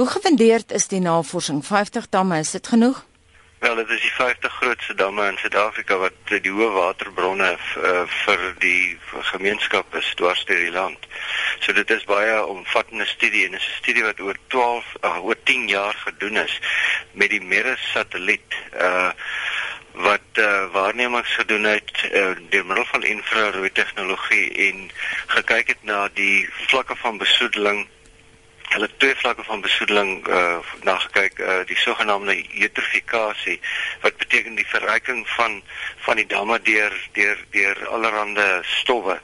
Hoe gefundeerd is die navorsing? 50 damme, is dit genoeg? Wel, dit is die 50 grootste damme in Suid-Afrika wat die hoë waterbronne uh, vir die gemeenskap is dwars deur die land. So dit is baie omvattende studie en dit is 'n studie wat oor 12 uh, oor 10 jaar gedoen is met die Meres satelliet. Uh wat uh, waarnemings gedoen het uh, deur middel van infrarooi tegnologie en gekyk het na die vlakke van besoedeling hulle twee vlakke van besoedeling uh na gekyk uh die sogenaamde eutrofikasie wat beteken die verryking van van die damme deur deur deur allerlei stowwe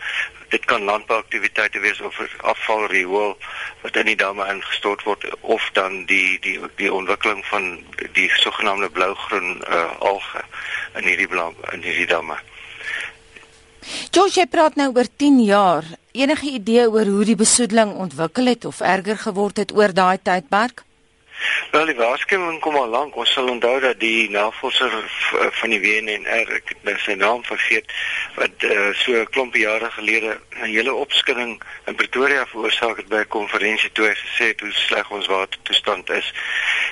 dit kan landbouaktiwiteite wees of afval riool wat in die damme ingestort word of dan die die die ontwikkeling van die sogenaamde blougroen uh alge in hierdie in hierdie damme George praat nou oor 10 jaar. Enige idee oor hoe die besoedeling ontwikkel het of erger geword het oor daai tydperk? Wel, die waarskuwing kom al lank. Ons sal onthou dat die navorser van die WNR, ek het nou sy naam vergeet, wat uh, so 'n klomp jare gelede 'n hele opskudding in Pretoria veroorsaak het by 'n konferensie toe hy gesê het hoe sleg ons watertoestand is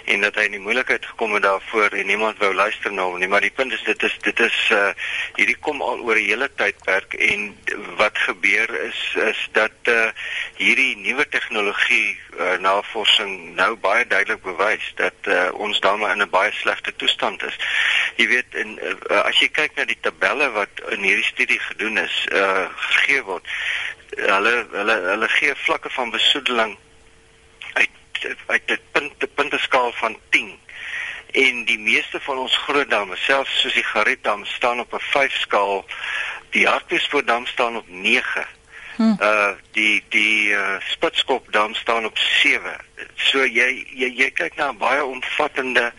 en dat hy in die moeilikheid gekom het daarvoor en niemand wou luister na hom nie. Maar die punt is dit is dit is uh, hierdie kom al oor 'n hele tydperk en wat gebeur is is dat uh, hierdie nuwe tegnologie uh, navorsing nou baie duidelik bewys dat uh, ons damme in 'n baie slegte toestand is. Jy weet en uh, as jy kyk na die tabelle wat in hierdie studie gedoen is, uh, gegee word, hulle hulle hulle gee vlakke van besoedeling uit 'n punt punteskaal van 10 en die meeste van ons groot damme selfs soos die Garietdam staan op 'n 5 skaal die Hartbeespoortdam staan op 9 Hmm. Uh die die uh, Spitskop dam staan op 7. So jy jy jy kyk na 'n baie omvattende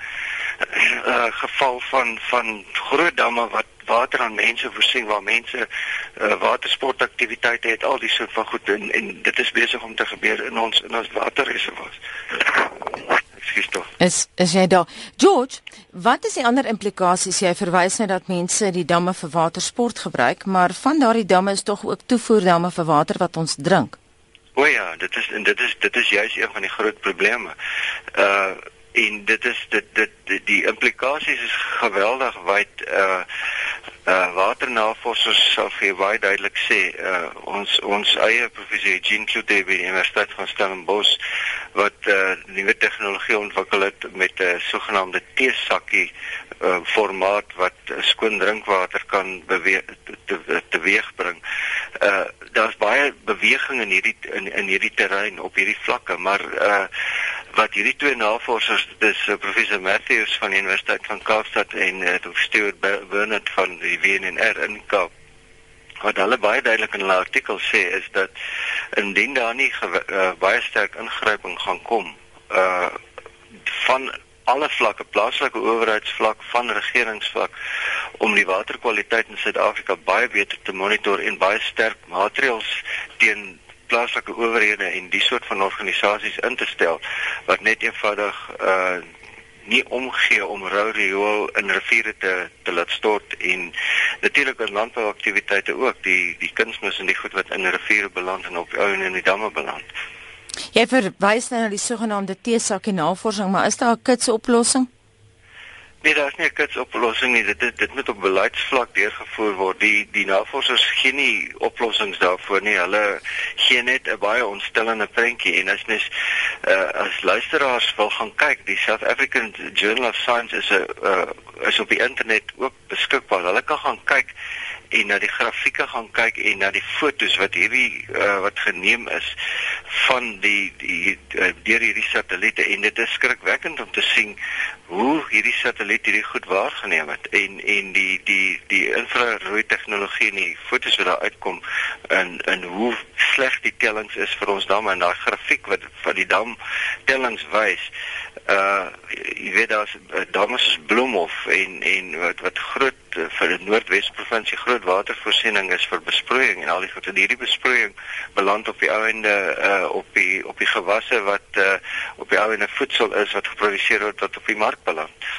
uh geval van van groot damme wat water aan mense voorsien waar mense uh, watersportaktiwiteite het al die soort van goed en, en dit is besig om te gebeur in ons in ons waterreservoirs. Ekskuus tog. Is is jy daar? George, wat is die ander implikasies? Jy verwys net dat mense die damme vir watersport gebruik, maar van daardie damme is tog ook toevoerdamme vir water wat ons drink. O ja, dit is en dit is dit is juis een van die groot probleme. Uh en dit is dit dit die, die implikasies is geweldig wyd uh uh waternavorsers sal vir baie duidelik sê uh ons ons eie professor Jean Cloete by die Universiteit van Stellenbosch wat uh nuwe tegnologie ontwikkel het met 'n uh, sogenaamde teesakkie uh formaat wat uh, skoon drinkwater kan beweeg te, te, teweeg bring. Uh daar's baie beweging in hierdie in in hierdie terrein op hierdie vlakke, maar uh wat hierdie twee navorsers dis uh, professor Matthews van die Universiteit van Kaapstad en uh. Stuart Bernard van die WNR in Kaap wat hulle baie duidelik in hulle artikel sê is dat indien daar nie uh, baie sterk ingryping gaan kom uh van alle vlakke plaaslike owerheidsvlak van regeringsvlak om die waterkwaliteit in Suid-Afrika baie beter te monitor en baie sterk maatreëls teen plaaslike owerhede en die soort van organisasies in te stel wat net eenvoudig uh nie omgee om rou riool in riviere te te laat stort en natuurlik in landbouaktiwiteite ook die die kunsmis en die goed wat in riviere beland en op ou en in die damme beland. Jy verwys nou na die sogenaamde teesakkie navorsing, maar is daar 'n kits oplossing? Nee, daar is nie 'n kitsoplossing nie. Dit dit, dit moet op beleidsvlak deurgevoer word. Die die navorsers gee nie oplossings daarvoor nie. Hulle gee net 'n baie ontstellende prentjie en as mens uh, as luisteraars wil gaan kyk, die South African Journal of Science is 'n uh, is op die internet ook beskikbaar. Hulle kan gaan kyk en na die grafieke gaan kyk en na die fotos wat hierdie uh, wat geneem is van die die uh, deur hierdie satelliete en dit is skrikwekkend om te sien hoe hierdie satelliet hierdie goed waargeneem het en en die die die infrarooi tegnologie en die fotos wat daar uitkom en en hoe sleg die tellings is vir ons damme en daai grafiek wat van die dam tellings wys uh jy weet daar's damme soos Bloemhof en en wat wat groot vir die Noordwes provinsie groot watervoorsiening is vir besproeiing en al die goed en hierdie besproeiing beland op die ouende uh op die op die gewasse wat uh op die ouende voedsel is wat geproduseer word wat op die mark beland.